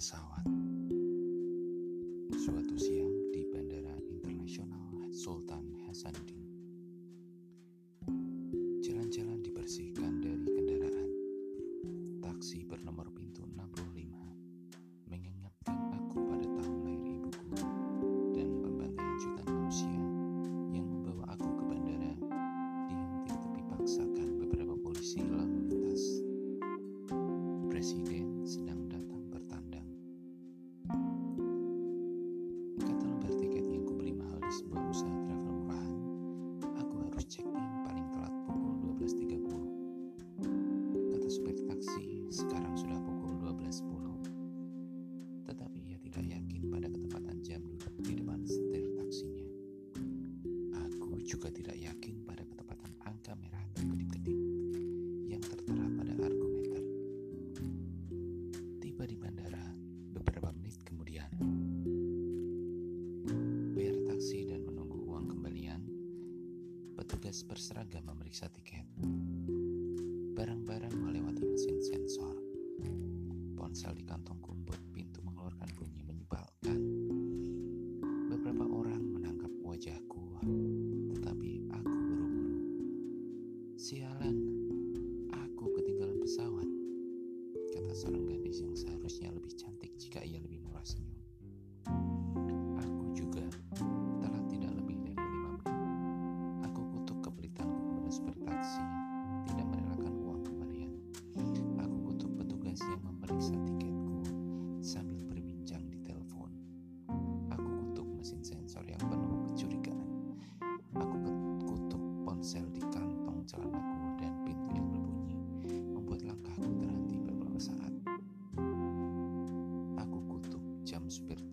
pesawat. Juga tidak yakin pada ketepatan angka merah berkedip-kedip yang tertera pada argometer. Tiba di bandara beberapa menit kemudian. Bayar taksi dan menunggu uang kembalian, petugas berseragam memeriksa tiket. Barang-barang melewati mesin sensor. Ponsel di kantong kumbut pintu mengeluarkan bunyi. sialan, aku ketinggalan pesawat, kata seorang gadis yang seharusnya lebih cantik jika ia lebih murah senyum. super.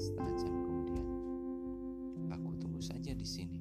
setengah jam kemudian. Aku tunggu saja di sini.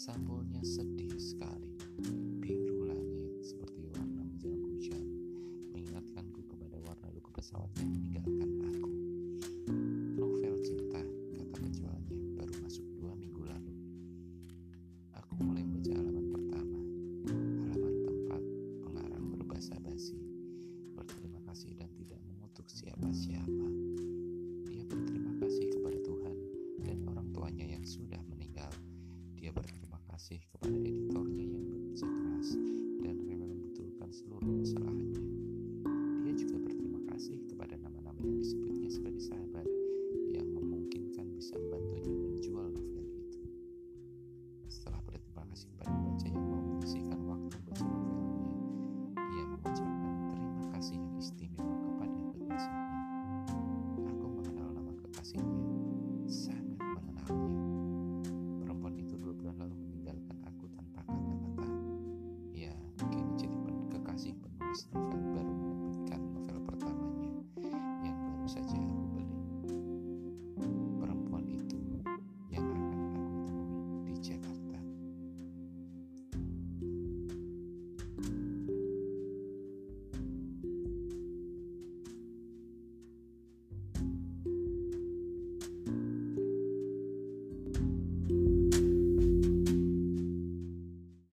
Sampulnya sedih sekali. Biru langit seperti warna menjelang hujan, mengingatkanku kepada warna luka pesawat yang meninggalkan cerca para Thank you.